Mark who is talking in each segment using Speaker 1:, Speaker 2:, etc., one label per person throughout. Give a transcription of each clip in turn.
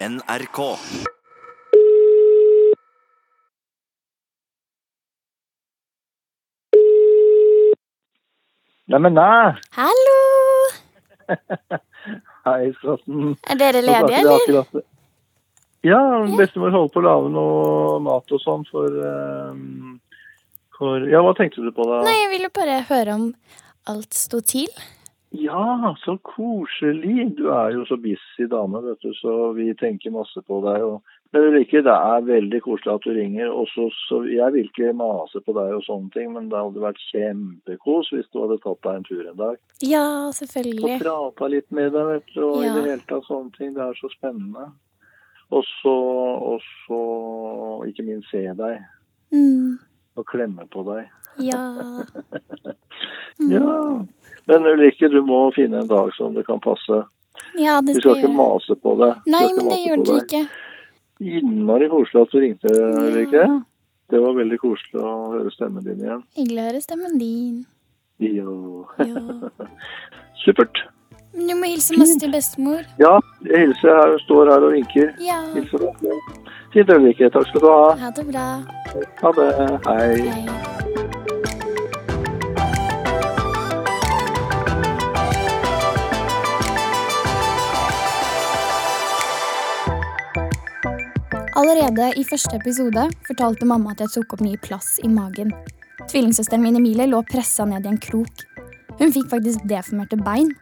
Speaker 1: NRK.
Speaker 2: Neimen, nei.
Speaker 3: Hallo!
Speaker 2: Hei, Skatten.
Speaker 3: Er dere ledige,
Speaker 2: vi
Speaker 3: eller?
Speaker 2: akkurat- Ja, bestemor holder på å lage noe mat og sånn for, ehm, for Ja, hva tenkte du på da?
Speaker 3: Nei, jeg ville bare høre om alt sto til.
Speaker 2: Ja, så koselig. Du er jo så busy dame, vet du, så vi tenker masse på deg. Og, men Ulrikke, det er veldig koselig at du ringer. Og så, så Jeg vil ikke mase på deg og sånne ting, men det hadde vært kjempekos hvis du hadde tatt deg en tur en dag.
Speaker 3: Ja, selvfølgelig.
Speaker 2: Og prata litt med deg, vet du, og
Speaker 3: Ja.
Speaker 2: i det hele tatt sånne ting. Det er så spennende. Og så, og så ikke minst se deg
Speaker 3: Mm,
Speaker 2: og klemme på deg.
Speaker 3: ja.
Speaker 2: Ja. Men Ulrikke, du må finne en dag som det kan passe.
Speaker 3: ja, det skal
Speaker 2: Vi
Speaker 3: skal
Speaker 2: ikke mase på deg.
Speaker 3: Nei, men det gjør dere ikke.
Speaker 2: Innmari koselig at du ringte, Ulrikke.
Speaker 3: Ja.
Speaker 2: Det var veldig koselig å høre stemmen din igjen.
Speaker 3: Hyggelig å høre stemmen din.
Speaker 2: Jo.
Speaker 3: jo.
Speaker 2: Supert.
Speaker 3: Du må hilse masse til bestemor.
Speaker 2: Ja, jeg hilser Jeg står her og vinker.
Speaker 3: Ja.
Speaker 2: Hilser deg. Fint, Ulrikke. Takk skal du ha.
Speaker 3: Ha det bra.
Speaker 2: Ha det. Hei.
Speaker 3: Hei. Allerede i første episode fortalte mamma at jeg tok opp mye plass i magen. Tvillingsøsteren min Emilie lå pressa ned i en krok. Hun fikk faktisk deformerte bein.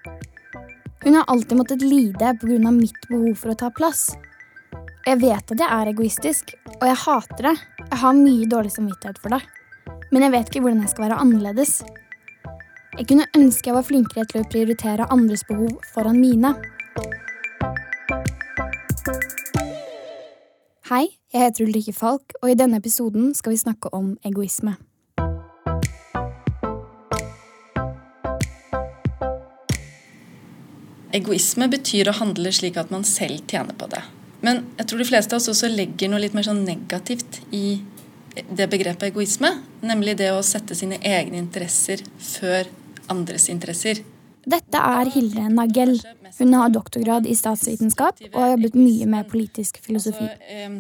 Speaker 3: Hun har alltid måttet lide pga. mitt behov for å ta plass. Jeg vet at jeg er egoistisk, og jeg hater det. Jeg har mye dårlig samvittighet for det. Men jeg vet ikke hvordan jeg skal være annerledes. Jeg kunne ønske jeg var flinkere til å prioritere andres behov foran mine. Hei, jeg heter Ulrikke Falk, og i denne episoden skal vi snakke om egoisme.
Speaker 4: Egoisme betyr å handle slik at man selv tjener på det. Men jeg tror de fleste av oss også legger noe litt mer sånn negativt i det begrepet egoisme. Nemlig det å sette sine egne interesser før andres interesser.
Speaker 3: Dette er Hilde Nagell. Hun har doktorgrad i statsvitenskap og har jobbet mye med politisk filosofi.
Speaker 4: Eh,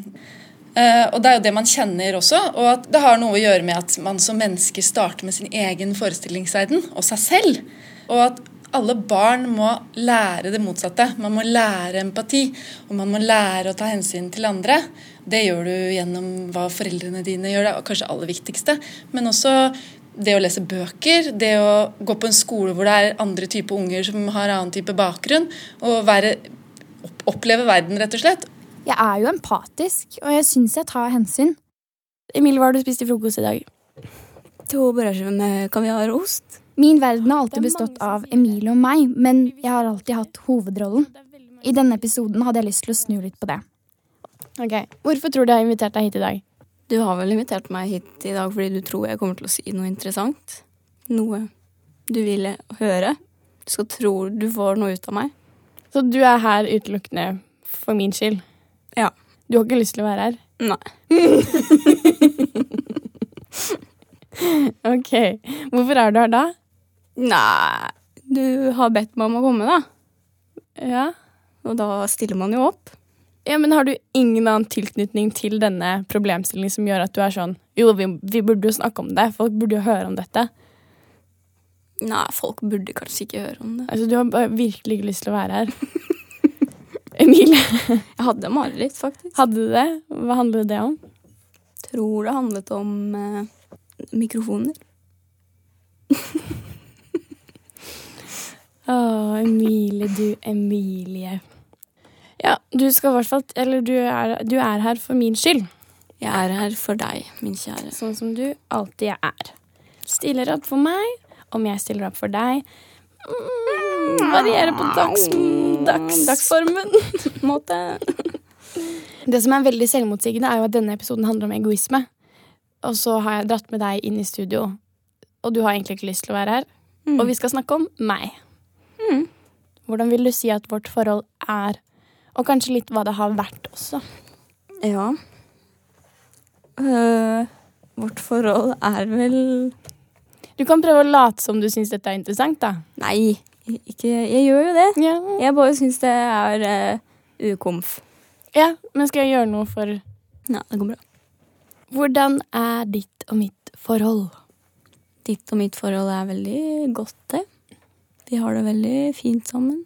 Speaker 4: eh, og det er jo det man kjenner også. Og at det har noe å gjøre med at man som menneske starter med sin egen forestillingsverden og seg selv. Og at alle barn må lære det motsatte. Man må lære empati, og man må lære å ta hensyn til andre. Det gjør du gjennom hva foreldrene dine gjør, det er kanskje aller viktigste. Men også det å lese bøker, det å gå på en skole hvor det er andre typer unger som har annen type bakgrunn. Og være, oppleve verden, rett og slett.
Speaker 3: Jeg er jo empatisk, og jeg syns jeg tar hensyn. Emil, hva har du spist til frokost i dag?
Speaker 5: To brødskiver med kaviar og ost.
Speaker 3: Min verden har alltid bestått av Emilie og meg, men jeg har alltid hatt hovedrollen. I denne episoden hadde jeg lyst til å snu litt på det.
Speaker 6: Ok, Hvorfor tror du jeg har invitert deg hit i dag?
Speaker 5: Du har vel invitert meg hit i dag fordi du tror jeg kommer til å si noe interessant? Noe du ville høre? Du skal tro du får noe ut av meg?
Speaker 6: Så du er her utelukkende for min skyld?
Speaker 5: Ja.
Speaker 6: Du har ikke lyst til å være her?
Speaker 5: Nei.
Speaker 6: Ok, Hvorfor er du her da?
Speaker 5: Nei, du har bedt meg om å komme, da.
Speaker 6: Ja.
Speaker 5: Og da stiller man jo opp.
Speaker 6: Ja, Men har du ingen annen tilknytning til denne problemstillingen som gjør at du er sånn Jo, vi, vi burde jo snakke om det. Folk burde jo høre om dette.
Speaker 5: Nei, folk burde kanskje ikke høre om det.
Speaker 6: Altså, Du har virkelig ikke lyst til å være her. Emilie,
Speaker 5: Jeg hadde mareritt, faktisk.
Speaker 6: hadde du det? Hva handlet det om?
Speaker 5: Tror det handlet om eh, mikrofoner.
Speaker 6: Å, Emilie, du Emilie. Ja, du skal i hvert fall Eller du er, du er her for min skyld.
Speaker 5: Jeg er her for deg, min kjære.
Speaker 6: Sånn som du alltid er. Stiller opp for meg, om jeg stiller opp for deg. Mm, varierer på dags, dags, dagsformen.
Speaker 5: Måte.
Speaker 6: Det som er veldig selvmotsigende, er jo at denne episoden handler om egoisme. Og så har jeg dratt med deg inn i studio, og du har egentlig ikke lyst til å være her.
Speaker 5: Mm.
Speaker 6: Og vi skal snakke om meg. Hvordan vil du si at vårt forhold er? Og kanskje litt hva det har vært også.
Speaker 5: Ja. Uh, vårt forhold er vel
Speaker 6: Du kan prøve å late som du syns dette er interessant, da.
Speaker 5: Nei, ikke Jeg gjør jo det.
Speaker 6: Ja.
Speaker 5: Jeg bare syns det er uh, ukomf.
Speaker 6: Ja, men skal jeg gjøre noe for
Speaker 5: Ja, det går bra.
Speaker 6: Hvordan er ditt og mitt forhold?
Speaker 5: Ditt og mitt forhold er veldig godt, det. Vi har det veldig fint sammen.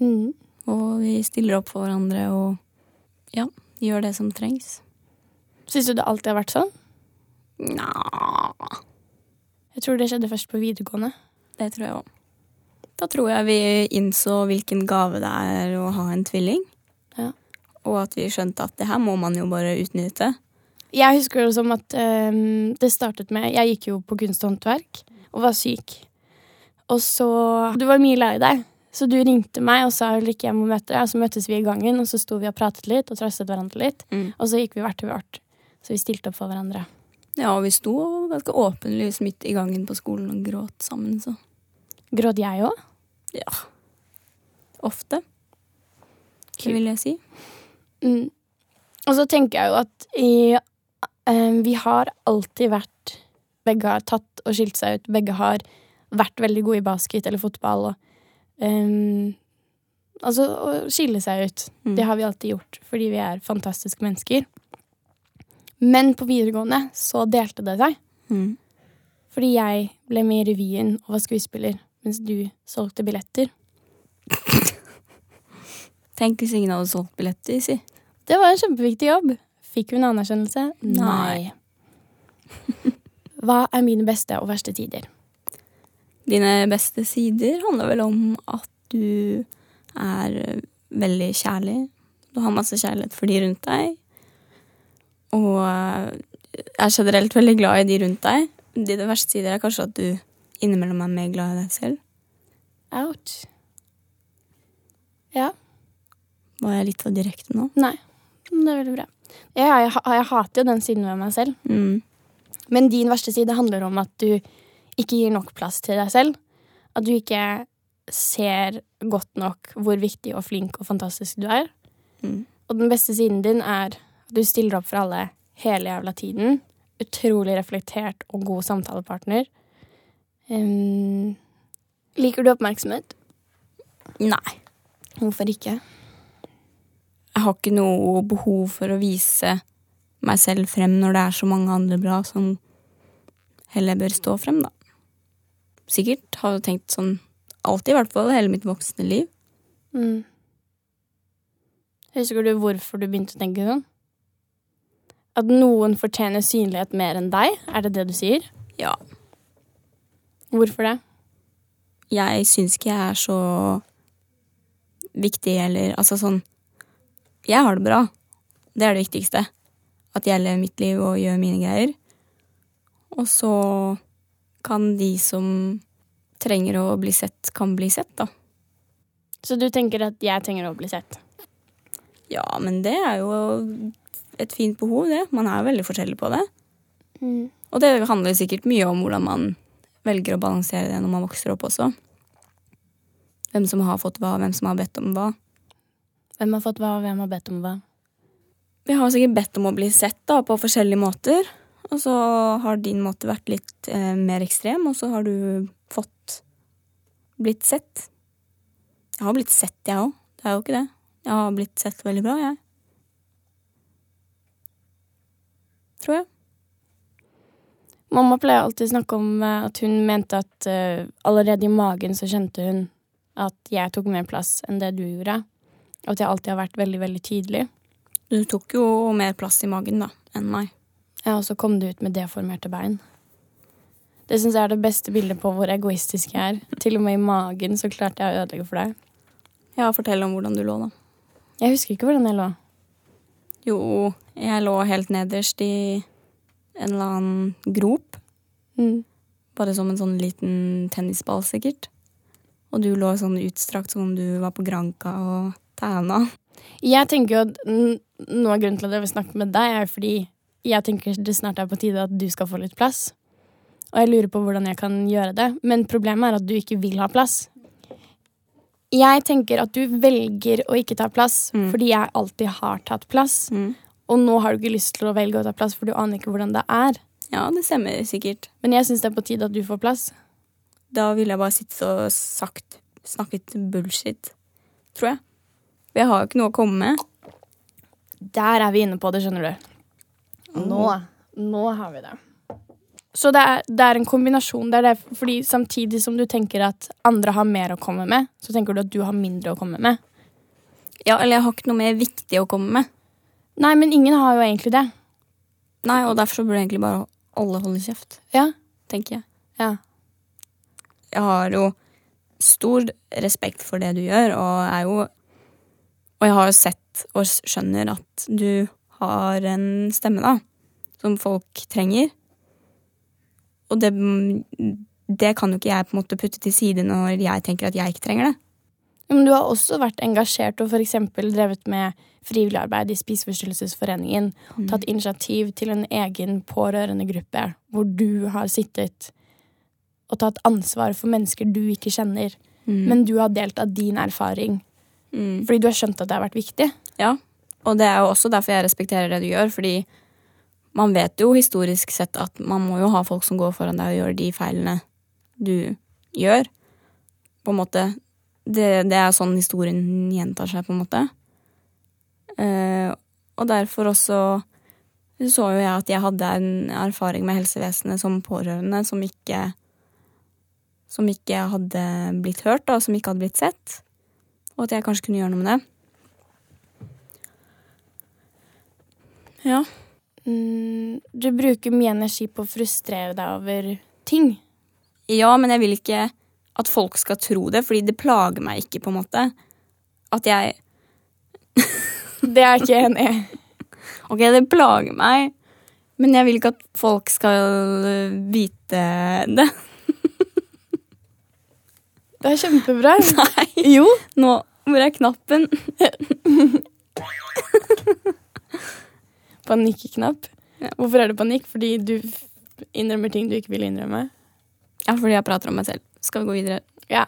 Speaker 6: Mm.
Speaker 5: Og vi stiller opp for hverandre og ja, gjør det som trengs.
Speaker 6: Syns du det alltid har vært sånn?
Speaker 5: Nja
Speaker 6: Jeg tror det skjedde først på videregående.
Speaker 5: Det tror jeg òg. Da tror jeg vi innså hvilken gave det er å ha en tvilling.
Speaker 6: Ja.
Speaker 5: Og at vi skjønte at det her må man jo bare utnytte.
Speaker 6: Jeg husker det som at um, det startet med Jeg gikk jo på kunst og håndverk og var syk. Og så Du var mye lei deg, så du ringte meg og sa Ulrikke, jeg må møte deg. Og så møttes vi i gangen, og så sto vi og pratet litt og trøstet hverandre litt.
Speaker 5: Mm.
Speaker 6: Og så gikk vi hvert til vårt. Så vi stilte opp for hverandre.
Speaker 5: Ja, og vi sto ganske åpenlyst midt i gangen på skolen og gråt sammen, så
Speaker 6: Gråt jeg òg?
Speaker 5: ja. Ofte. Det vil jeg si.
Speaker 6: Mm. Og så tenker jeg jo at i, eh, vi har alltid vært Begge har tatt og skilt seg ut. Begge har vært veldig gode i basket eller fotball. Og, eh, altså å skille seg ut.
Speaker 5: Mm.
Speaker 6: Det har vi alltid gjort fordi vi er fantastiske mennesker. Men på videregående så delte det seg.
Speaker 5: Mm.
Speaker 6: Fordi jeg ble med i revyen og var skuespiller, mens du solgte billetter.
Speaker 5: Tenk hvis ingen hadde solgt billetter, si.
Speaker 6: Det var en kjempeviktig jobb. Fikk hun anerkjennelse?
Speaker 5: Nei.
Speaker 6: Hva er mine beste og verste tider?
Speaker 5: Dine beste sider handler vel om at du er eh, veldig kjærlig. Du har masse kjærlighet for de rundt deg. Og eh, er generelt veldig glad i de rundt deg. Dine verste sider er kanskje at du innimellom er mer glad i deg selv.
Speaker 6: Ouch. Ja.
Speaker 5: Var jeg litt for direkte nå?
Speaker 6: Nei. Det er veldig bra. Jeg, jeg, jeg hater jo den siden ved meg selv.
Speaker 5: Mm.
Speaker 6: Men din verste side handler om at du ikke gir nok plass til deg selv. At du ikke ser godt nok hvor viktig og flink og fantastisk du er.
Speaker 5: Mm.
Speaker 6: Og den beste siden din er at du stiller opp for alle hele jævla tiden. Utrolig reflektert og god samtalepartner. Um, liker du oppmerksomhet?
Speaker 5: Nei.
Speaker 6: Hvorfor ikke?
Speaker 5: Jeg har ikke noe behov for å vise meg selv frem når det er så mange andre bra som heller bør stå frem, da. Sikkert har tenkt sånn alltid, i hvert fall hele mitt voksne liv.
Speaker 6: Mm. Husker du hvorfor du begynte å tenke sånn? At noen fortjener synlighet mer enn deg? Er det det du sier?
Speaker 5: Ja.
Speaker 6: Hvorfor det?
Speaker 5: Jeg syns ikke jeg er så viktig, eller altså sånn Jeg har det bra. Det er det viktigste. At jeg lever mitt liv og gjør mine greier. Og så kan de som trenger å bli sett, kan bli sett, da.
Speaker 6: Så du tenker at jeg trenger å bli sett?
Speaker 5: Ja, men det er jo et fint behov, det. Man er veldig forskjellig på det.
Speaker 6: Mm.
Speaker 5: Og det handler sikkert mye om hvordan man velger å balansere det når man vokser opp også. Hvem som har fått hva, hvem som har bedt om hva.
Speaker 6: Hvem har fått hva, og hvem har bedt om hva?
Speaker 5: Vi har sikkert bedt om å bli sett da, på forskjellige måter. Og så har din måte vært litt eh, mer ekstrem, og så har du fått blitt sett. Jeg har blitt sett, jeg òg. Det er jo ikke det. Jeg har blitt sett veldig bra, jeg. Tror jeg.
Speaker 6: Mamma pleier alltid å snakke om eh, at hun mente at uh, allerede i magen så kjente hun at jeg tok mer plass enn det du gjorde. Og at jeg alltid har vært veldig, veldig tydelig.
Speaker 5: Du tok jo mer plass i magen da, enn meg.
Speaker 6: Ja, og så kom du ut med deformerte bein. Det syns jeg er det beste bildet på hvor egoistisk jeg er. Til og med i magen så klarte jeg å ødelegge for deg.
Speaker 5: Ja, fortell om hvordan du lå, da.
Speaker 6: Jeg husker ikke hvordan jeg lå.
Speaker 5: Jo, jeg lå helt nederst i en eller annen grop.
Speaker 6: Mm.
Speaker 5: Bare som en sånn liten tennisball, sikkert. Og du lå sånn utstrakt som om du var på Granka og tæna.
Speaker 6: Jeg tenker jo at Noe av grunnen til at jeg vil snakke med deg, er fordi jeg tenker det snart er på tide at du skal få litt plass. Og jeg lurer på hvordan jeg kan gjøre det. Men problemet er at du ikke vil ha plass. Jeg tenker at du velger å ikke ta plass
Speaker 5: Mm.
Speaker 6: fordi jeg alltid har tatt plass. Og nå har du ikke lyst til å velge å ta plass, for du aner ikke hvordan det er.
Speaker 5: Ja, det stemmer sikkert.
Speaker 6: Men jeg syns det er på tide at du får plass.
Speaker 5: Da ville jeg bare sittet og sagt, snakket bullshit, tror jeg. For jeg har jo ikke noe å komme med.
Speaker 6: Der er vi inne på det, skjønner du. Nå, nå har vi det. Så det er, det er en kombinasjon. Det det, fordi samtidig som du tenker at andre har mer å komme med, så tenker du at du har mindre å komme med.
Speaker 5: Ja, eller jeg har ikke noe mer viktig å komme med.
Speaker 6: Nei, men ingen har jo egentlig det.
Speaker 5: Nei, og derfor så burde egentlig bare alle holde kjeft,
Speaker 6: Ja.
Speaker 5: tenker jeg.
Speaker 6: Ja.
Speaker 5: Jeg har jo stor respekt for det du gjør, og er jo Og jeg har jo sett og skjønner at du har en stemme, da, som folk trenger. Og det, det kan jo ikke jeg på en måte putte til side når jeg tenker at jeg ikke trenger det.
Speaker 6: Men du har også vært engasjert og f.eks. drevet med frivillig arbeid i Spiseforstyrrelsesforeningen. Tatt initiativ til en egen pårørendegruppe hvor du har sittet og tatt ansvar for mennesker du ikke kjenner. Men du har delt av din erfaring
Speaker 5: Mm.
Speaker 6: fordi du har skjønt at det har vært viktig.
Speaker 5: Ja, og det er jo også derfor jeg respekterer det du gjør, fordi man vet jo historisk sett at man må jo ha folk som går foran deg og gjør de feilene du gjør. På en måte. Det, det er sånn historien gjentar seg, på en måte. Eh, og derfor også så jo jeg at jeg hadde en erfaring med helsevesenet som pårørende som ikke Som ikke hadde blitt hørt, da, som ikke hadde blitt sett. Og at jeg kanskje kunne gjøre noe med det. Ja.
Speaker 6: Mm, du bruker mye energi på å frustrere deg over ting.
Speaker 5: Ja, men jeg vil ikke at folk skal tro det, fordi det plager meg ikke, på en måte. At jeg
Speaker 6: Det er jeg ikke enig i.
Speaker 5: Ok, det plager meg, men jeg vil ikke at folk skal øh, vite det.
Speaker 6: Det er kjempebra.
Speaker 5: Nei.
Speaker 6: Jo.
Speaker 5: Nå hvor er knappen?
Speaker 6: Panikknapp.
Speaker 5: Ja.
Speaker 6: Hvorfor er det panikk? Fordi du innrømmer ting du ikke vil innrømme?
Speaker 5: Ja, fordi jeg prater om meg selv. Skal vi gå videre?
Speaker 6: Ja.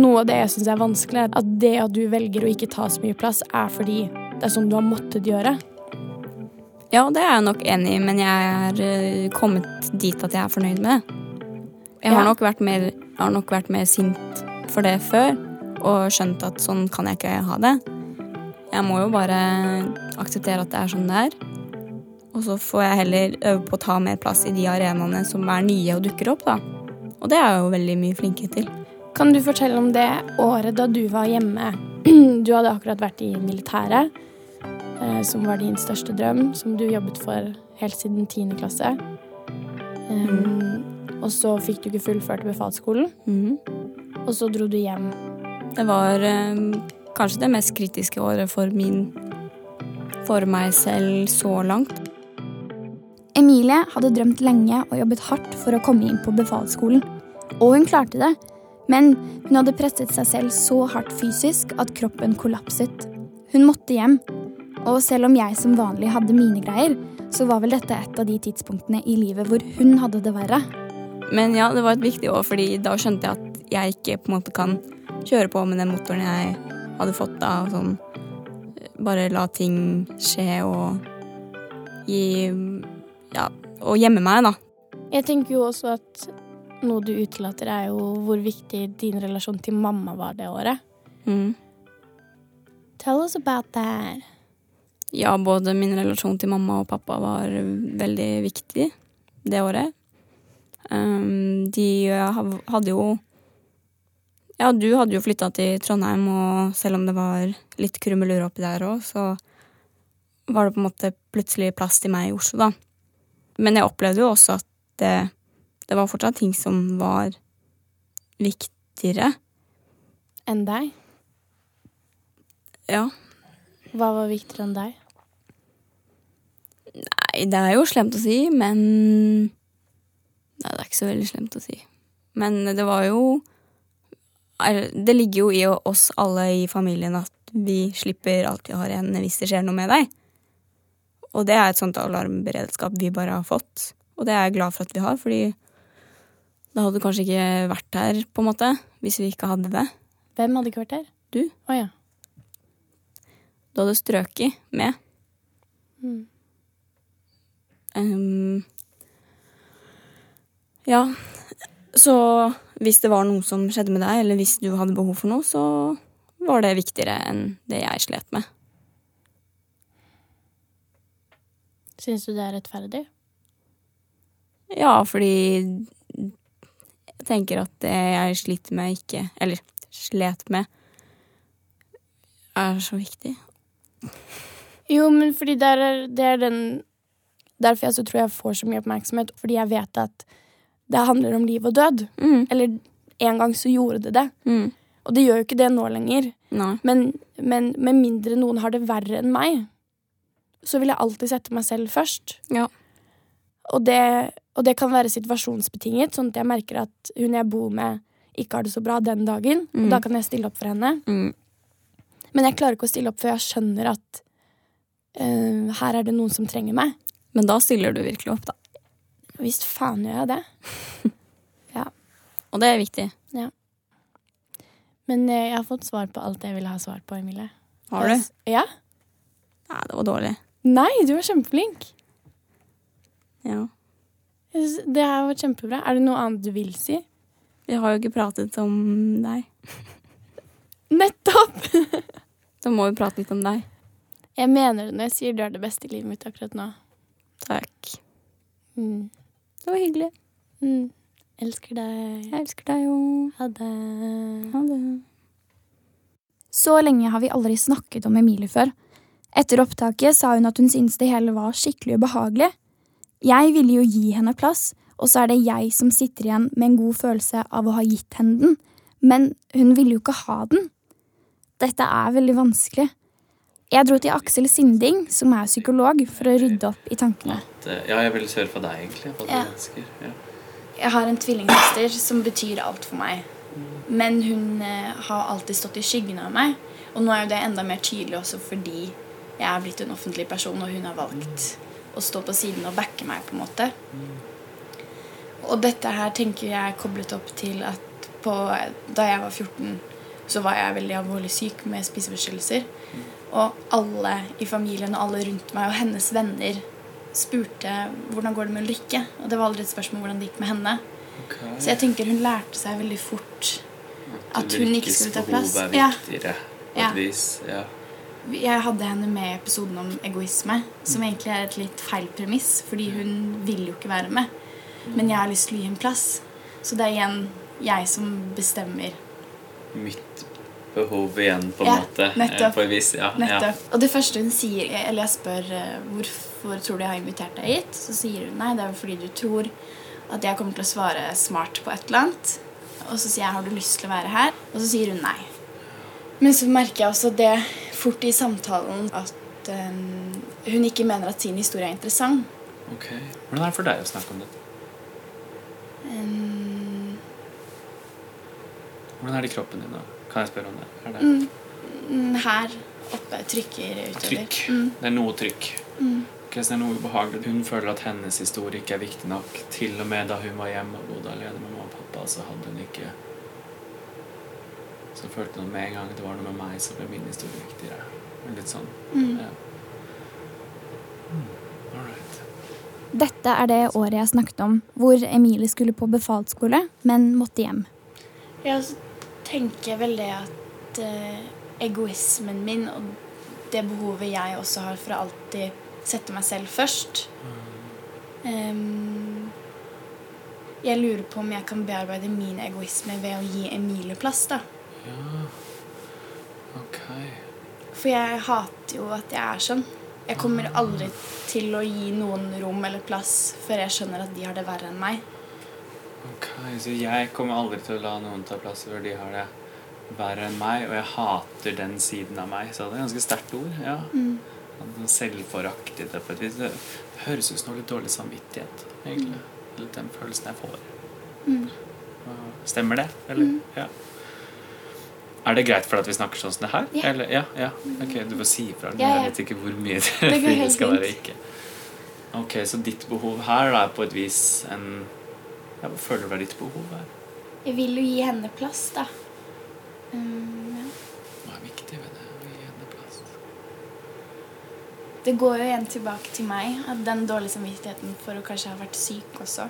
Speaker 6: Noe av det jeg syns er vanskelig, er at det at du velger å ikke ta så mye plass, er fordi det er sånn du har måttet gjøre.
Speaker 5: Ja, det er jeg nok enig i, men jeg er øh, kommet dit at jeg er fornøyd med det. Jeg har,
Speaker 6: Ja.
Speaker 5: nok vært mer, jeg har nok vært mer sint for det før, og skjønt at sånn kan jeg ikke ha det. Jeg må jo bare akseptere at det er sånn det er. Og så får jeg heller øve på å ta mer plass i de arenaene som er nye og dukker opp, da. Og det er jeg jo veldig mye flinkere til.
Speaker 6: Kan du fortelle om det året da du var hjemme? Du hadde akkurat vært i militæret, eh, som var din største drøm, som du jobbet for helt siden 10. klasse. Um, og så fikk du ikke fullført befalsskolen,
Speaker 5: Mm.
Speaker 6: og så dro du hjem.
Speaker 5: Det var eh, kanskje det mest kritiske året for min For meg selv så langt.
Speaker 3: Emilie hadde drømt lenge og jobbet hardt for å komme inn på befalsskolen. Og hun klarte det. Men hun hadde presset seg selv så hardt fysisk at kroppen kollapset. Hun måtte hjem. Og selv om jeg som vanlig hadde mine greier, så var vel dette et av de tidspunktene i livet hvor hun hadde det verre.
Speaker 5: Men ja, det var et viktig år, fordi da skjønte jeg at jeg ikke på en måte kan kjøre på med den motoren jeg hadde fått da. og Sånn, bare la ting skje og gi Ja, og gjemme meg, da.
Speaker 6: Jeg tenker jo også at noe du utelater, er jo hvor viktig din relasjon til mamma var det året.
Speaker 5: Mm.
Speaker 6: Tell us about that.
Speaker 5: Ja, både min relasjon til mamma og pappa var veldig viktig det året. Um, de hadde jo Ja, du hadde jo flytta til Trondheim, og selv om det var litt krumelur oppi der òg, så var det på en måte plutselig plass til meg i Oslo, da. Men jeg opplevde jo også at det, det var fortsatt ting som var viktigere.
Speaker 6: Enn deg?
Speaker 5: Ja.
Speaker 6: Hva var viktigere enn deg?
Speaker 5: Nei, det er jo slemt å si, men Nei, det er ikke så veldig slemt å si. Men det var jo er- Det ligger jo i oss alle i familien at vi slipper alt vi har igjen hvis det skjer noe med deg. Og det er et sånt alarmberedskap vi bare har fått. Og det er jeg glad for at vi har, fordi da hadde du kanskje ikke vært her, på en måte, hvis vi ikke hadde det.
Speaker 6: Hvem hadde ikke vært her?
Speaker 5: Du.
Speaker 6: Oh, ja.
Speaker 5: Du hadde strøket med.
Speaker 6: Mm.
Speaker 5: Um, ja, så hvis det var noe som skjedde med deg, eller hvis du hadde behov for noe, så var det viktigere enn det jeg slet med.
Speaker 7: Syns du det er rettferdig?
Speaker 5: Ja, fordi jeg tenker at det jeg sliter med, ikke Eller slet med, er så viktig.
Speaker 7: Jo, men fordi det er, det er den Derfor jeg så tror jeg får så mye oppmerksomhet. Fordi jeg vet at det handler om liv og død.
Speaker 5: Mm.
Speaker 7: Eller en gang så gjorde det det.
Speaker 5: Mm.
Speaker 7: Og det gjør jo ikke det nå lenger. Men, men med mindre noen har det verre enn meg, så vil jeg alltid sette meg selv først.
Speaker 5: Ja.
Speaker 7: Og det, og det kan være situasjonsbetinget, sånn at jeg merker at hun jeg bor med, ikke har det så bra den dagen.
Speaker 5: Mm.
Speaker 7: Og da kan jeg stille opp for henne.
Speaker 5: Mm.
Speaker 7: Men jeg klarer ikke å stille opp før jeg skjønner at uh, her er det noen som trenger meg.
Speaker 5: Men da stiller du virkelig opp, da.
Speaker 7: Visst faen gjør jeg det. ja.
Speaker 5: Og det er viktig. Ja.
Speaker 7: Men eh, jeg har fått svar på alt jeg ville ha svar på, Emilie.
Speaker 5: Har du?
Speaker 7: Ja.
Speaker 5: Nei, det var dårlig.
Speaker 7: Nei, du var kjempeflink.
Speaker 5: Ja.
Speaker 7: Det her var kjempebra. Er det noe annet du vil si?
Speaker 5: Vi har jo ikke pratet om deg.
Speaker 7: Nettopp!
Speaker 5: Da må vi prate litt om deg.
Speaker 7: Jeg mener det når jeg sier du er det beste i livet mitt akkurat nå.
Speaker 5: Takk.
Speaker 7: Mm.
Speaker 5: Det var hyggelig.
Speaker 7: Mm. Elsker deg.
Speaker 5: Jeg elsker deg jo.
Speaker 7: Ha det.
Speaker 5: Ha det.
Speaker 3: Så lenge har vi aldri snakket om Emilie før. Etter opptaket sa hun at hun syntes det hele var skikkelig ubehagelig. Jeg ville jo gi henne plass, og så er det jeg som sitter igjen med en god følelse av å ha gitt henne den, men hun ville jo ikke ha den. Dette er veldig vanskelig. Jeg dro til Aksel Sinding, som er psykolog, for å rydde opp i tankene.
Speaker 1: At, eh, ja, jeg ville høre fra deg, egentlig. Hva du ønsker. Ja.
Speaker 7: Jeg har en tvillingsøster som betyr alt for meg. Men hun eh, har alltid stått i skyggen av meg. Og nå er jo det enda mer tydelig også fordi jeg er blitt en offentlig person, og hun har valgt å stå på siden og backe meg, på en måte. Og dette her tenker jeg er koblet opp til at på, da jeg var 14, så var jeg veldig alvorlig syk med spiseforstyrrelser. Og alle i familien og alle rundt meg og hennes venner spurte hvordan går det med Ulrikke. Og det var aldri et spørsmål hvordan det gikk med henne.
Speaker 1: Okay.
Speaker 7: Så jeg tenker hun lærte seg veldig fort at hun ikke skulle ta
Speaker 1: behov
Speaker 7: plass.
Speaker 1: er
Speaker 7: Ja.
Speaker 1: viktigere, på
Speaker 7: Ja.
Speaker 1: vis. Ja.
Speaker 7: Jeg hadde henne med i episoden om egoisme, som egentlig er et litt feil premiss, fordi hun vil jo ikke være med. Men jeg har lyst til å gi henne plass. Så det er igjen jeg som bestemmer.
Speaker 1: Mitt behov igjen, på en
Speaker 7: Ja,
Speaker 1: måte.
Speaker 7: nettopp.
Speaker 1: Eh, På en vis, ja.
Speaker 7: Nettopp. Og det første hun sier, eller jeg spør eh, hvorfor tror du jeg har invitert deg hit, så sier hun nei, det er fordi du tror at jeg kommer til å svare smart på et eller annet. Og så sier jeg har du lyst til å være her? Og så sier hun nei. Men så merker jeg også det fort i samtalen at um, hun ikke mener at sin historie er interessant.
Speaker 1: Ok. Hvordan er det for deg å snakke om dette?
Speaker 7: Um,
Speaker 1: Hvordan er det i kroppen din? da? Kan jeg spørre om det? Er det
Speaker 7: mm, her oppe trykker utover.
Speaker 1: trykk?
Speaker 7: Mm.
Speaker 1: Det er noe trykk.
Speaker 7: Mm.
Speaker 1: Okay, det er noe ubehagelig. Hun føler at hennes historie ikke er viktig nok. Til og med da hun var hjemme og bodde alene med mamma og pappa, så hadde hun ikke Så følte hun med en gang det var noe med meg, så ble min historie viktigere. Litt sånn.
Speaker 7: Mm.
Speaker 1: Ja. Mm.
Speaker 3: Dette er det året jeg snakket om, hvor Emilie skulle på befalsskole, men måtte hjem.
Speaker 7: Ja, så tenker vel det at eh, egoismen min og det behovet jeg også har for å alltid sette meg selv først um, Jeg lurer på om jeg kan bearbeide min egoisme ved å gi Emilie plass, da.
Speaker 1: Ja. Ok.
Speaker 7: For jeg hater jo at jeg er sånn. Jeg kommer aldri til å gi noen rom eller plass før jeg skjønner at de har det verre enn meg.
Speaker 1: Ok, Så jeg kommer aldri til å la noen ta plass før de har det verre enn meg, og jeg hater den siden av meg. Så det er et ganske sterkt ord. ja. Mm. Selvforakt i det på et vis. Det høres ut som noe litt dårlig samvittighet, egentlig. Eller den følelsen jeg får. Mm. Stemmer det? Eller? Ja. Er det greit for deg at vi snakker sånn som det her?
Speaker 7: Ja.
Speaker 1: Eller, ja, ja. Ok, du får si ifra.
Speaker 7: Ja.
Speaker 1: Jeg vet ikke hvor mye det, det skal være ikke. Ok, så ditt behov her da, er på et vis en ja, føler du deg ditt behov her?
Speaker 7: Jeg vil jo gi henne plass, da. Um, ja.
Speaker 1: Hva er viktig ved det? Å gi henne plass?
Speaker 7: Det går jo igjen tilbake til meg. At den dårlige samvittigheten for å kanskje ha vært syk også.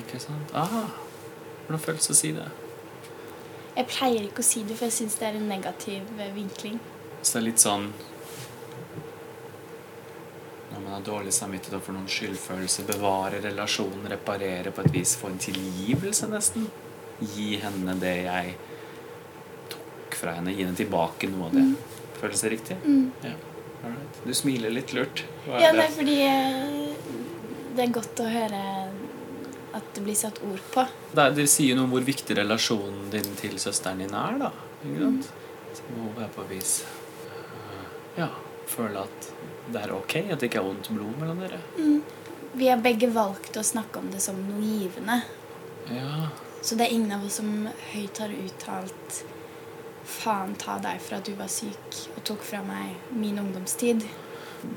Speaker 1: Ikke sant? Ah, Hvordan føles det å si det?
Speaker 7: Jeg pleier ikke å si det, for jeg syns det er en negativ eh, vinkling.
Speaker 1: Så det er litt sånn man har dårlig samvittighet får noen skyldfølelse, bevare relasjonen, reparere på et vis, få en tilgivelse, nesten. Gi henne det jeg tok fra henne. Gi henne tilbake noe av det. Føles det riktig? Ja. Alright. Du smiler litt lurt. Hva
Speaker 7: Ja,
Speaker 1: det?
Speaker 7: nei, fordi eh, det er godt å høre at det blir satt ord på.
Speaker 1: Det, det sier noe om hvor viktig relasjonen din til søsteren din er, da. Ikke sant? Så må være på vis øh, ja, føle at det er ok, at det ikke er vondt blod mellom dere.
Speaker 7: Vi har begge valgt å snakke om det som noe givende.
Speaker 1: Ja,
Speaker 7: Så det er ingen av oss som høyt har uttalt Faen ta deg for at du var syk og tok fra meg min ungdomstid.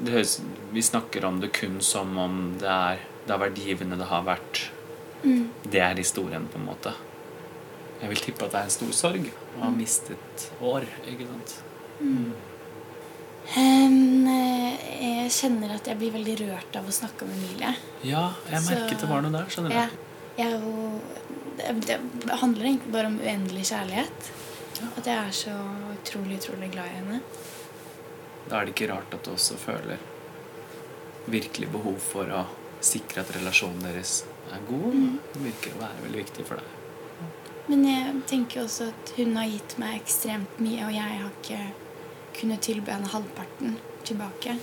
Speaker 1: det høres, Vi snakker om det kun som om det, er, det har vært givende, det har vært Det er historien, på en måte. Jeg vil tippe at det er en stor sorg å ha mistet år, ikke sant?
Speaker 7: Em, eh, jeg kjenner at jeg blir veldig rørt av å snakke om Emilie.
Speaker 1: Ja, jeg
Speaker 7: Så-
Speaker 1: merket det var noe der, skjønner
Speaker 7: jeg, jeg jo, det, handler egentlig bare om uendelig kjærlighet. At jeg er så utrolig, utrolig glad i henne.
Speaker 1: Da er det ikke rart at du også føler virkelig behov for å sikre at relasjonen deres er god. Det virker å være veldig viktig for deg.
Speaker 7: Men jeg tenker også at hun har gitt meg ekstremt mye, og jeg har ikke kunnet tilby henne halvparten tilbake.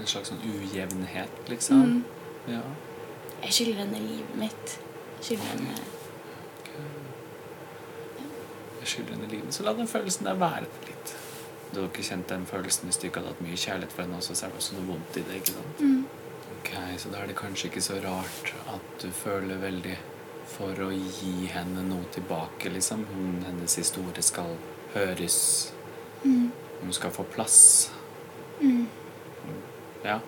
Speaker 1: En slags sånn ujevnhet, liksom.
Speaker 7: Mm.
Speaker 1: Ja.
Speaker 7: Jeg skylder henne livet mitt. Skylder henne
Speaker 1: Jeg skylder henne livet. Så la den følelsen der være litt. Du har ikke kjent den følelsen hvis du ikke hadde hatt mye kjærlighet for henne også, så er det også noe vondt i det, ikke sant?
Speaker 7: Mm.
Speaker 1: Ok, så da er det kanskje ikke så rart at du føler veldig for å gi henne noe tilbake, liksom. Hun, hennes historie skal høres.
Speaker 7: Mm.
Speaker 1: Hun skal få plass. Ja.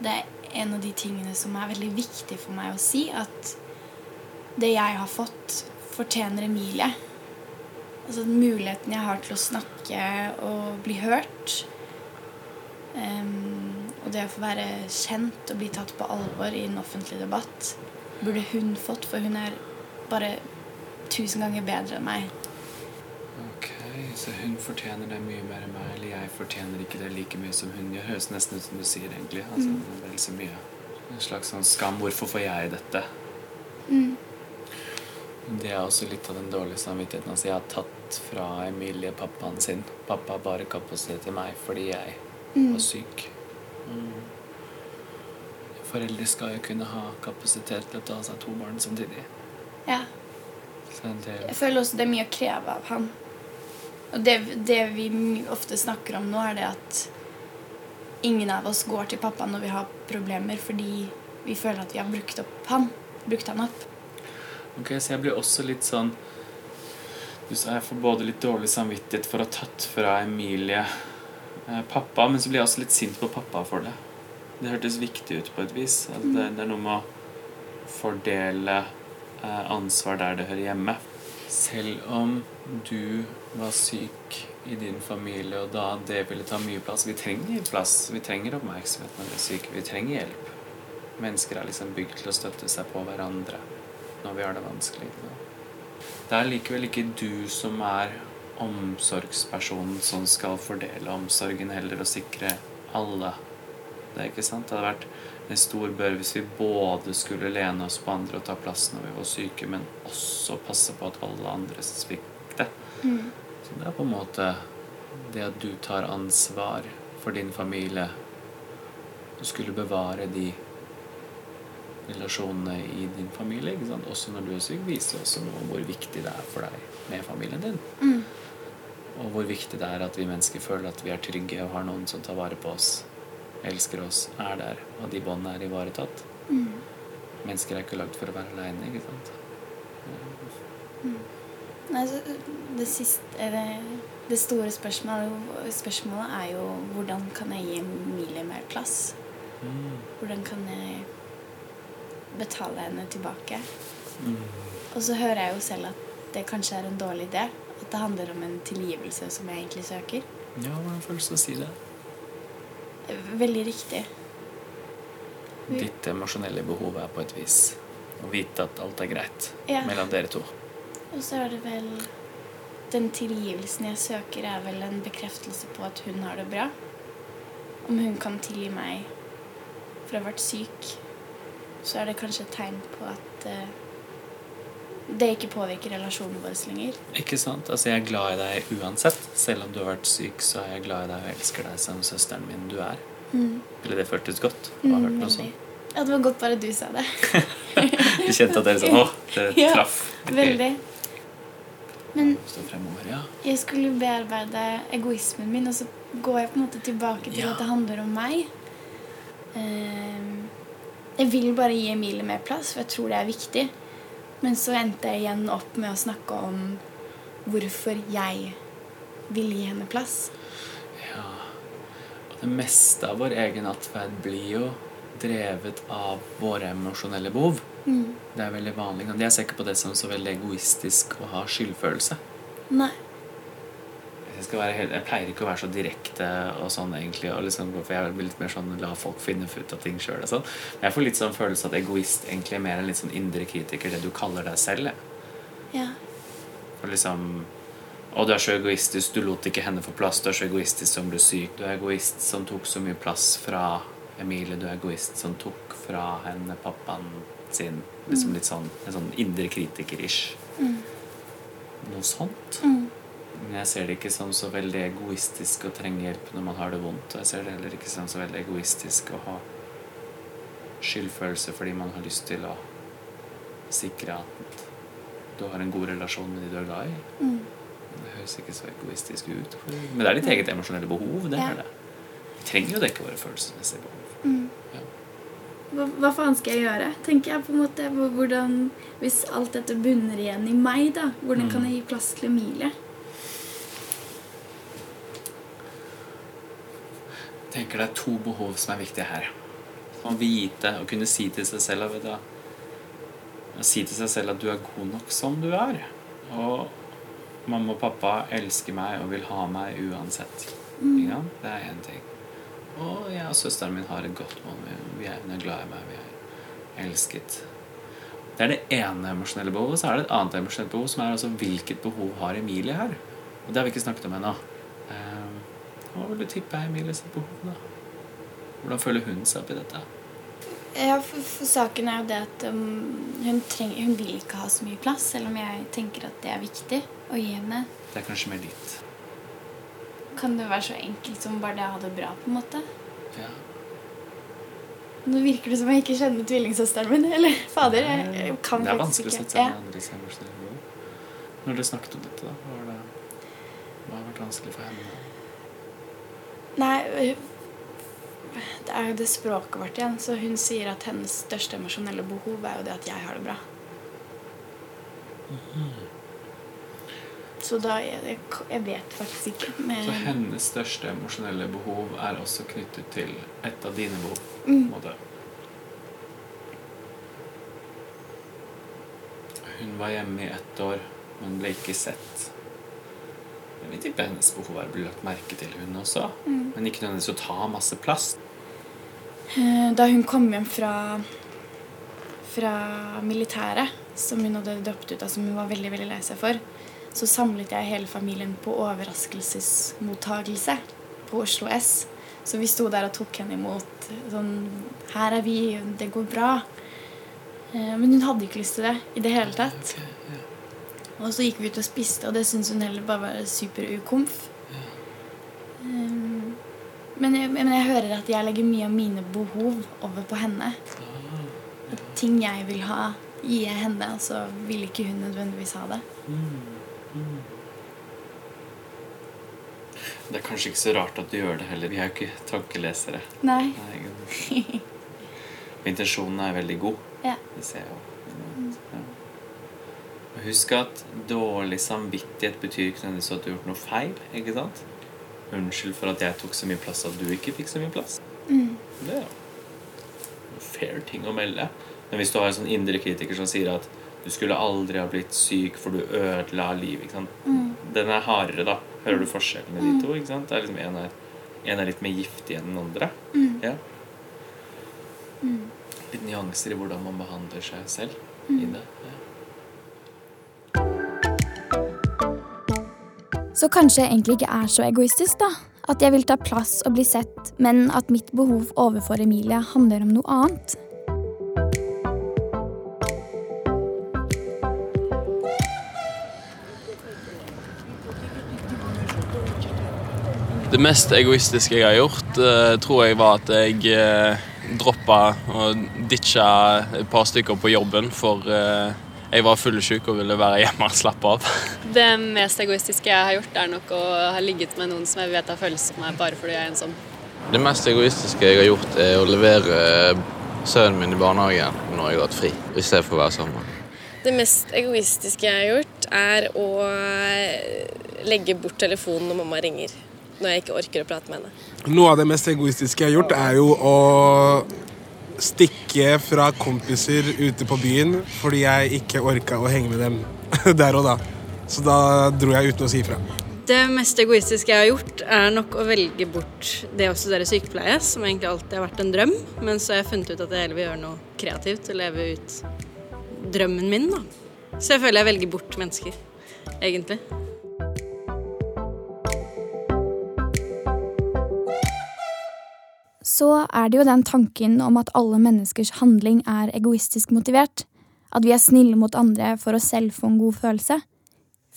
Speaker 7: Det er en av de tingene som er veldig viktig for meg å si, at det jeg har fått, fortjener Emilie. Altså den muligheten jeg har til å snakke og bli hørt. Um, og det å få være kjent og bli tatt på alvor i en offentlig debatt, burde hun fått, for hun er bare tusen ganger bedre enn meg.
Speaker 1: Så hun fortjener det mye mer enn meg, eller jeg fortjener ikke det like mye som hun gjør. Høres nesten ut som du sier, egentlig. Altså, det er vel så mye. En slags sånn skam. Hvorfor får jeg dette? Det er også litt av den dårlige samvittigheten. Altså, jeg har tatt fra Emilie pappaen sin. Pappa har bare kapasitet til meg fordi jeg var syk. Mm. Foreldre skal jo kunne ha kapasitet til å ta seg to barn samtidig.
Speaker 7: Ja.
Speaker 1: Det,
Speaker 7: Jeg føler også det er mye å kreve av han. Og det, det vi ofte snakker om nå, er det at ingen av oss går til pappa når vi har problemer, fordi vi føler at vi har brukt opp han. Brukt han opp.
Speaker 1: Ok, så jeg blir også litt sånn Du sa jeg får både litt dårlig samvittighet for å ha tatt fra Emilie eh, pappa, men så blir jeg også litt sint på pappa for det. Det hørtes viktig ut på et vis. At det, det er noe med å fordele eh, ansvar der det hører hjemme. Selv om du var syk i din familie, og da det ville ta mye plass Vi trenger plass, vi trenger oppmerksomhet når vi er syke, vi trenger hjelp. Mennesker er liksom bygd til å støtte seg på hverandre når vi har det vanskelig. Det er likevel ikke du som er omsorgspersonen som skal fordele omsorgen, heller og sikre alle. Det er ikke sant? Det hadde vært en stor bør hvis vi både skulle lene oss på andre og ta plass når vi var syke, men også passe på at alle andre svikter. Så det er på en måte det at du tar ansvar for din familie og skulle bevare de relasjonene i din familie, ikke sant? også når du er syk, viser også noe om hvor viktig det er for deg med familien din. Og hvor viktig det er at vi mennesker føler at vi er trygge og har noen som tar vare på oss, elsker oss, er der, og de båndene er ivaretatt. Mennesker er ikke lagd for å være aleine, ikke sant.
Speaker 7: Nei, det, siste, det, det store spørsmålet, spørsmålet er jo hvordan kan jeg gi Emilie mer plass? Hvordan kan jeg betale henne tilbake? Og så hører jeg jo selv at det kanskje er en dårlig idé. At det handler om en tilgivelse som jeg egentlig søker.
Speaker 1: Ja, hvordan føles det å si det?
Speaker 7: Veldig riktig.
Speaker 1: Ditt emosjonelle behov er på et vis å vite at alt er greit
Speaker 7: Ja.
Speaker 1: mellom dere to.
Speaker 7: Og så er det vel Den tilgivelsen jeg søker, er vel en bekreftelse på at hun har det bra. Om hun kan tilgi meg for å ha vært syk, så er det kanskje et tegn på at uh, det ikke påvirker relasjonen vår lenger.
Speaker 1: Ikke sant? Altså, jeg er glad i deg uansett. Selv om du har vært syk, så er jeg glad i deg og elsker deg som søsteren min du er. Eller det føltes godt å ha hørt noe sånt.
Speaker 7: Ja, det var godt bare du sa det.
Speaker 1: Du kjente at dere sånn Å, det
Speaker 7: Ja,
Speaker 1: traff.
Speaker 7: Veldig. Men
Speaker 1: Stå fremover, ja.
Speaker 7: jeg skulle bearbeide egoismen min, og så går jeg på en måte tilbake til
Speaker 1: Ja.
Speaker 7: at det handler om meg. Ehm, jeg vil bare gi Emilie mer plass, for jeg tror det er viktig. Men så endte jeg igjen opp med å snakke om hvorfor jeg vil gi henne plass.
Speaker 1: Ja. Og det meste av vår egen atferd blir jo drevet av våre emosjonelle behov. Det er veldig vanlig. Jeg ser ikke på det som så veldig egoistisk å ha skyldfølelse.
Speaker 7: Nei.
Speaker 1: Jeg, helt, jeg pleier ikke å være så direkte og sånn egentlig. Og liksom, for jeg blir litt mer sånn la folk finne ut av ting sjøl. Sånn. Men jeg får litt sånn følelse at egoist egentlig er mer en litt sånn indre kritiker, det du kaller deg selv.
Speaker 7: Ja.
Speaker 1: For liksom og du er så egoistisk, du lot ikke henne få plass. Du er så egoistisk som ble syk. Du er egoist som tok så mye plass fra Emilie. Du er egoist som tok fra henne pappaen sin. Liksom litt sånn en sånn indre kritiker-ish. Noe sånt. Men jeg ser det ikke som så veldig egoistisk å trenge hjelp når man har det vondt. Og jeg ser det heller ikke som så veldig egoistisk å ha skyldfølelse fordi man har lyst til å sikre at du har en god relasjon med de du er glad i. Det høres ikke så egoistisk ut. Men det er ditt eget emosjonelle behov. Det
Speaker 7: Ja.
Speaker 1: er det. Vi trenger jo dekke våre følelsesmessige behov.
Speaker 7: Hva, hva faen skal jeg gjøre? tenker jeg på en måte. Hvordan, Hvis alt dette bunner igjen i meg, da, hvordan kan jeg gi plass til Emilie?
Speaker 1: Jeg tenker det er to behov som er viktige her. Å vite og kunne si til seg selv at, å Si til seg selv at du er god nok som du er. Og mamma og pappa elsker meg og vil ha meg uansett. Mm. Det er én ting. Og jeg og søsteren min har et godt mål. Vi er, hun er glad i meg. Vi er elsket. Det er det ene emosjonelle behovet. Så er det et annet emosjonelt behov, som er altså hvilket behov har Emilie her? Og det har vi ikke snakket om ennå. Um, hva vil du tippe er Emilies behov, da? Hvordan føler hun seg oppi dette?
Speaker 7: Ja, for, for saken er jo det at um, hun, treng, hun vil ikke ha så mye plass, selv om jeg tenker at det er viktig å gi henne.
Speaker 1: Det er kanskje mer ditt.
Speaker 7: Kan det være så enkelt som bare det å ha det bra, på en måte?
Speaker 1: Ja.
Speaker 7: Nå virker det som jeg ikke kjenner tvillingsøsteren min. Eller fader, jeg, jeg kan
Speaker 1: det er vanskelig å sette seg inn i andres emosjonelle. Når dere snakket om dette, da, hva, var det, hva har vært vanskelig for henne?
Speaker 7: Nei, øh, det er jo det språket vårt igjen. Så hun sier at hennes største emosjonelle behov er jo det at jeg har det bra. Så da jeg, det jeg vet faktisk ikke. Men,
Speaker 1: Så hennes største emosjonelle behov er også knyttet til et av dine behov. måte. Hun var hjemme i ett år, men ble ikke sett. Jeg vil tippe hennes behov er å bli lagt merke til, hun også. Men ikke nødvendigvis å ta masse plass.
Speaker 7: Eh, Da hun kom hjem fra, fra militæret, som hun hadde droppet ut av, som hun var veldig veldig lei seg for, så samlet jeg hele familien på overraskelsesmottagelse på Oslo S. Så vi sto der og tok henne imot. Sånn Her er vi, det går bra. Eh, Men hun hadde ikke lyst til det i det hele tatt. Og så gikk vi ut og spiste, og det syntes hun heller bare var super-ukomf. Um, men, jeg, men jeg hører at jeg legger mye av mine behov over på henne. At ting jeg vil ha, gir jeg henne, og så vil ikke hun nødvendigvis ha det.
Speaker 1: Det er kanskje ikke så rart at du gjør det heller. Vi er jo ikke tankelesere.
Speaker 7: Nei.
Speaker 1: Nei, Intensjonen er veldig god.
Speaker 7: Ja.
Speaker 1: Det ser jeg jo. Ja. Husk at dårlig samvittighet betyr ikke nødvendigvis at du har gjort noe feil. ikke sant? Unnskyld for at jeg tok så mye plass at du ikke fikk så mye plass. Det er jo en fair ting å melde. Men hvis du har en sånn indre kritiker som sier at du skulle aldri ha blitt syk, for du ødela livet sant? Den er hardere, da. Hører du forskjellen med de to? ikke sant? Det er liksom En er, en er litt mer giftig enn den andre. Ja. Litt nyanser i hvordan man behandler seg selv. i det. Ja.
Speaker 3: Så kanskje jeg egentlig ikke er så egoistisk, da. At jeg vil ta plass og bli sett, men at mitt behov overfor Emilie handler om noe annet.
Speaker 8: Det mest egoistiske jeg har gjort, eh, tror jeg var at jeg eh, droppa og ditcha et par stykker på jobben, for eh, jeg var fullsjuk og ville være hjemme og slappe av.
Speaker 9: Det mest egoistiske jeg har gjort, er nok å ha ligget med noen som jeg vet har følelser for meg bare fordi jeg er ensom.
Speaker 10: Det mest egoistiske jeg har gjort, er å levere sønnen min i barnehagen når jeg har hatt fri, i stedet for å være sammen.
Speaker 11: Det mest egoistiske jeg har gjort, er å legge bort telefonen når mamma ringer. Når jeg ikke orker å prate med henne.
Speaker 12: Noe av det mest egoistiske jeg har gjort, er jo å stikke fra kompiser ute på byen fordi jeg ikke orka å henge med dem der og da. Så da dro jeg uten å si ifra.
Speaker 13: Det mest egoistiske jeg har gjort, er nok å velge bort det å studere sykepleie, som egentlig alltid har vært en drøm. Men så har jeg funnet ut at jeg heller vil gjøre noe kreativt og leve ut drømmen min, da. Så jeg føler jeg velger bort mennesker, egentlig.
Speaker 3: Så er det jo den tanken om at alle menneskers handling er egoistisk motivert. At vi er snille mot andre for å selv få en god følelse.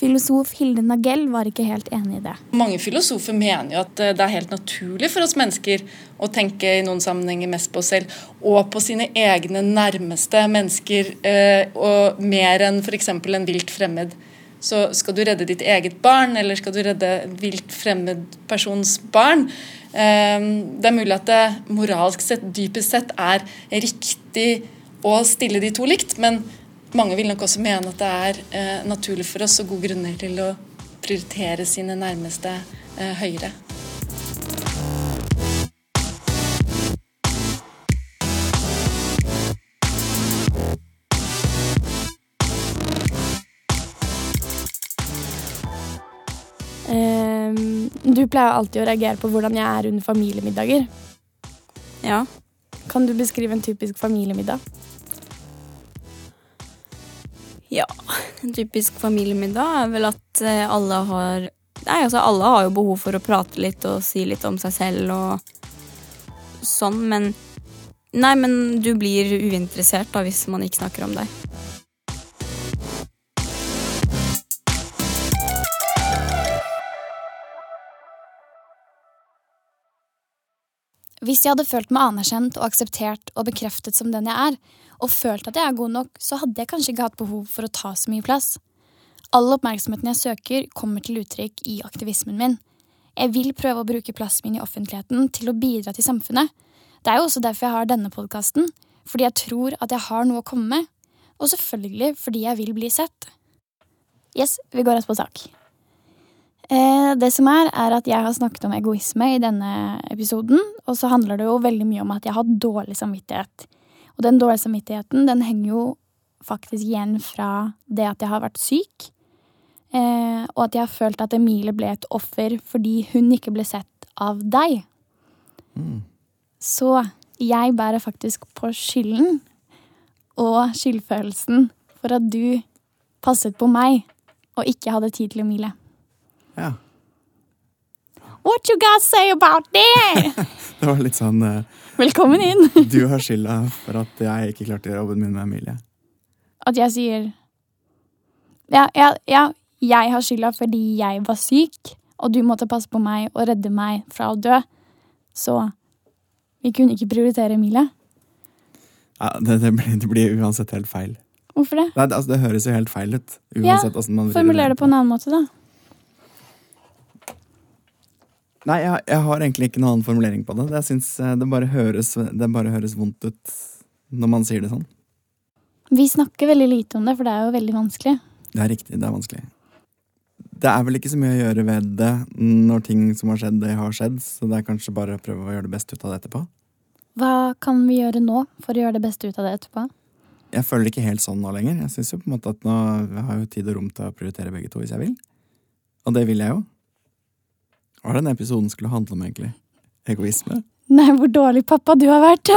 Speaker 3: Filosof Hilde Nagell var ikke helt enig i det.
Speaker 4: Mange filosofer mener jo at eh, det er helt naturlig for oss mennesker å tenke i noen sammenhenger mest på oss selv og på sine egne nærmeste mennesker, eh, og mer enn f.eks. en vilt fremmed. Så skal du redde ditt eget barn, eller skal du redde en vilt fremmed persons barn? Eh, det er mulig at det moralsk sett, dypest sett, er riktig å stille de to likt, men mange vil nok også mene at det er eh, naturlig for oss og gode grunner til å prioritere sine nærmeste eh, høyere.
Speaker 6: Du pleier alltid å reagere på hvordan jeg er under familiemiddager.
Speaker 5: Ja.
Speaker 6: Kan du beskrive en typisk familiemiddag?
Speaker 5: Ja, en typisk familiemiddag er vel at eh, alle har Nei, altså alle har jo behov for å prate litt og si litt om seg selv og sånn, men Nei, men du blir uinteressert da hvis man ikke snakker om deg.
Speaker 3: Hvis jeg hadde følt meg anerkjent og akseptert og bekreftet som den jeg er, og følt at jeg er god nok, så hadde jeg kanskje ikke hatt behov for å ta så mye plass. All oppmerksomheten jeg søker, kommer til uttrykk i aktivismen min. Jeg vil prøve å bruke plassen min i offentligheten til å bidra til samfunnet. Det er jo også derfor jeg har denne podkasten, fordi jeg tror at jeg har noe å komme med. Og selvfølgelig fordi jeg vil bli sett. Yes, vi går rett på sak. Eh, det som er, er at jeg har snakket om egoisme i denne episoden, og så handler det jo veldig mye om at jeg har dårlig samvittighet. Og den dårlige samvittigheten den henger jo faktisk igjen fra det at jeg har vært syk, eh, og at jeg har følt at Emilie ble et offer fordi hun ikke ble sett av deg. Så jeg bærer faktisk på skylden og skyldfølelsen for at du passet på meg og ikke hadde tid til Emilie.
Speaker 14: Ja.
Speaker 3: What you guys say about that?
Speaker 14: Det var litt sånn eh,
Speaker 3: Velkommen inn.
Speaker 14: Du har skylda for at jeg ikke klarte jobben min med Emilie.
Speaker 3: At jeg sier Ja, ja, ja jeg har skylda fordi jeg var syk, og du måtte passe på meg og redde meg fra å dø. Så vi kunne ikke prioritere Emilie.
Speaker 14: Ja, det, det, blir, det blir uansett helt feil.
Speaker 3: Hvorfor det?
Speaker 14: Nei, det, altså, det høres jo helt feil ut.
Speaker 3: Ja,
Speaker 14: Uansett hvordan man vrir
Speaker 3: Formuler det på en annen måte, da.
Speaker 14: Nei, jeg, jeg har egentlig ikke noen annen formulering på det. Jeg synes, eh, det, bare høres, det bare høres vondt ut når man sier det sånn.
Speaker 3: Vi snakker veldig lite om det, for det er jo veldig vanskelig.
Speaker 14: Det er riktig, det er vanskelig. Det er vel ikke så mye å gjøre ved det når ting som har skjedd, det har skjedd, så det er kanskje bare å prøve å gjøre det beste ut av det etterpå.
Speaker 3: Hva kan vi gjøre nå for å gjøre det beste ut av det etterpå?
Speaker 14: Jeg føler det ikke helt sånn nå lenger. Jeg synes jo på en måte at nå jeg har jo tid og rom til å prioritere begge to hvis jeg vil. Og det vil jeg jo. Hva er denne episoden skulle handle om, egentlig? Egoisme?
Speaker 3: Nei, hvor dårlig pappa du har vært!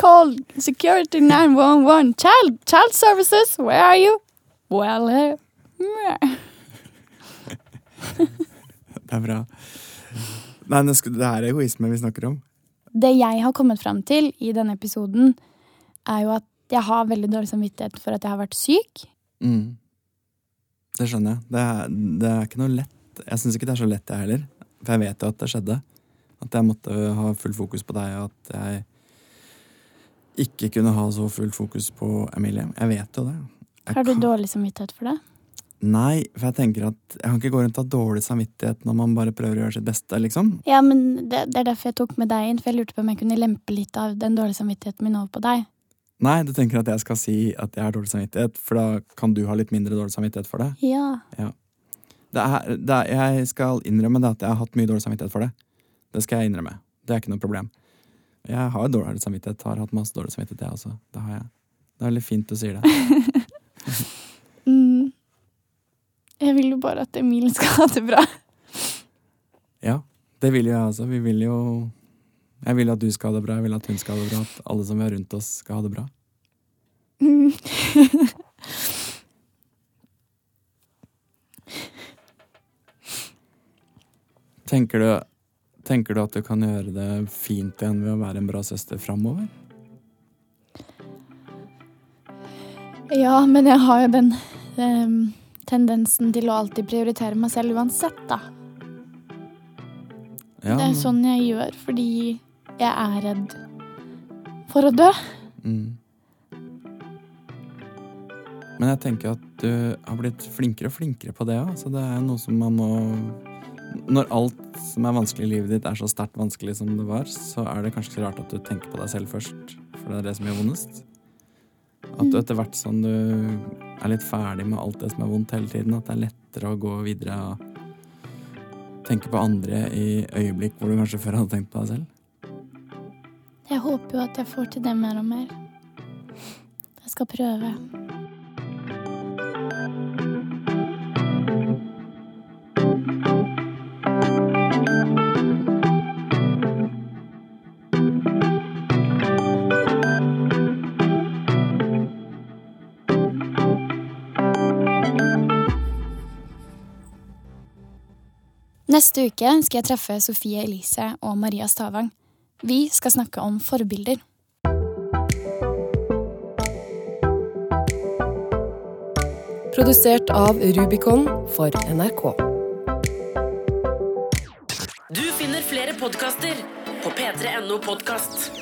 Speaker 3: Call security 911. Child, child services, where are you? Well, here.
Speaker 14: Det er bra. Nei, det det er egoisme vi snakker om.
Speaker 3: Det jeg har kommet fram til i denne episoden, er jo at jeg har veldig dårlig samvittighet for at jeg har vært syk.
Speaker 14: Mm. Det skjønner jeg. Det er, det er ikke noe lett. Jeg syns ikke det er så lett, jeg heller. For jeg vet jo at det skjedde. At jeg måtte ha full fokus på deg, og at jeg ikke kunne ha så fullt fokus på Emilie. Jeg vet jo det. Jeg
Speaker 3: Har du
Speaker 14: kan-
Speaker 3: dårlig samvittighet for det?
Speaker 14: Nei, for jeg tenker at jeg kan ikke gå rundt og ha dårlig samvittighet når man bare prøver å gjøre sitt beste, liksom.
Speaker 3: Ja, men det, det er derfor jeg tok med deg inn, for jeg lurte på om jeg kunne lempe litt av den dårlige samvittigheten min over på deg.
Speaker 14: Nei, du tenker at jeg skal si at jeg har dårlig samvittighet, for da kan du ha litt mindre dårlig samvittighet for det?
Speaker 3: Ja.
Speaker 14: Ja. Det er, det er, jeg skal innrømme det at jeg har hatt mye dårlig samvittighet for det. Det skal jeg innrømme. Det er ikke noe problem. Jeg har dårlig samvittighet, har hatt masse dårlig samvittighet, jeg også. Det har jeg. Det er veldig fint du sier det.
Speaker 3: Mm. Jeg vil jo bare at Emil skal ha det bra.
Speaker 14: Ja, det vil jeg også. Vi vil jo Jeg vil at du skal ha det bra, jeg vil at hun skal ha det bra, at alle som er rundt oss, skal ha det bra.
Speaker 3: Mm.
Speaker 14: Tenker du, tenker du at du kan gjøre det fint igjen ved å være en bra søster framover?
Speaker 3: Ja, men jeg har jo den um, tendensen til å alltid prioritere meg selv uansett, da.
Speaker 14: Ja,
Speaker 3: Det er sånn jeg gjør fordi jeg er redd for å dø.
Speaker 14: Mm. Men jeg tenker at du har blitt flinkere og flinkere på det òg. Så det er noe som man må Når alt som er vanskelig i livet ditt, er så sterkt vanskelig som det var, så er det kanskje ikke så rart at du tenker på deg selv først. For det er det som gjør vondest. At du etter hvert som du er litt ferdig med alt det som er vondt hele tiden, at det er lettere å gå videre og tenke på andre i øyeblikk hvor du kanskje før hadde tenkt på deg selv.
Speaker 3: Jeg håper jo at jeg får til det mer og mer. Jeg skal prøve. Neste uke skal jeg treffe Sofie Elise og Maria Stavang. Vi skal snakke om forbilder.
Speaker 15: Produsert av Rubicon for NRK.
Speaker 16: Du finner flere podkaster på p3.no podkast.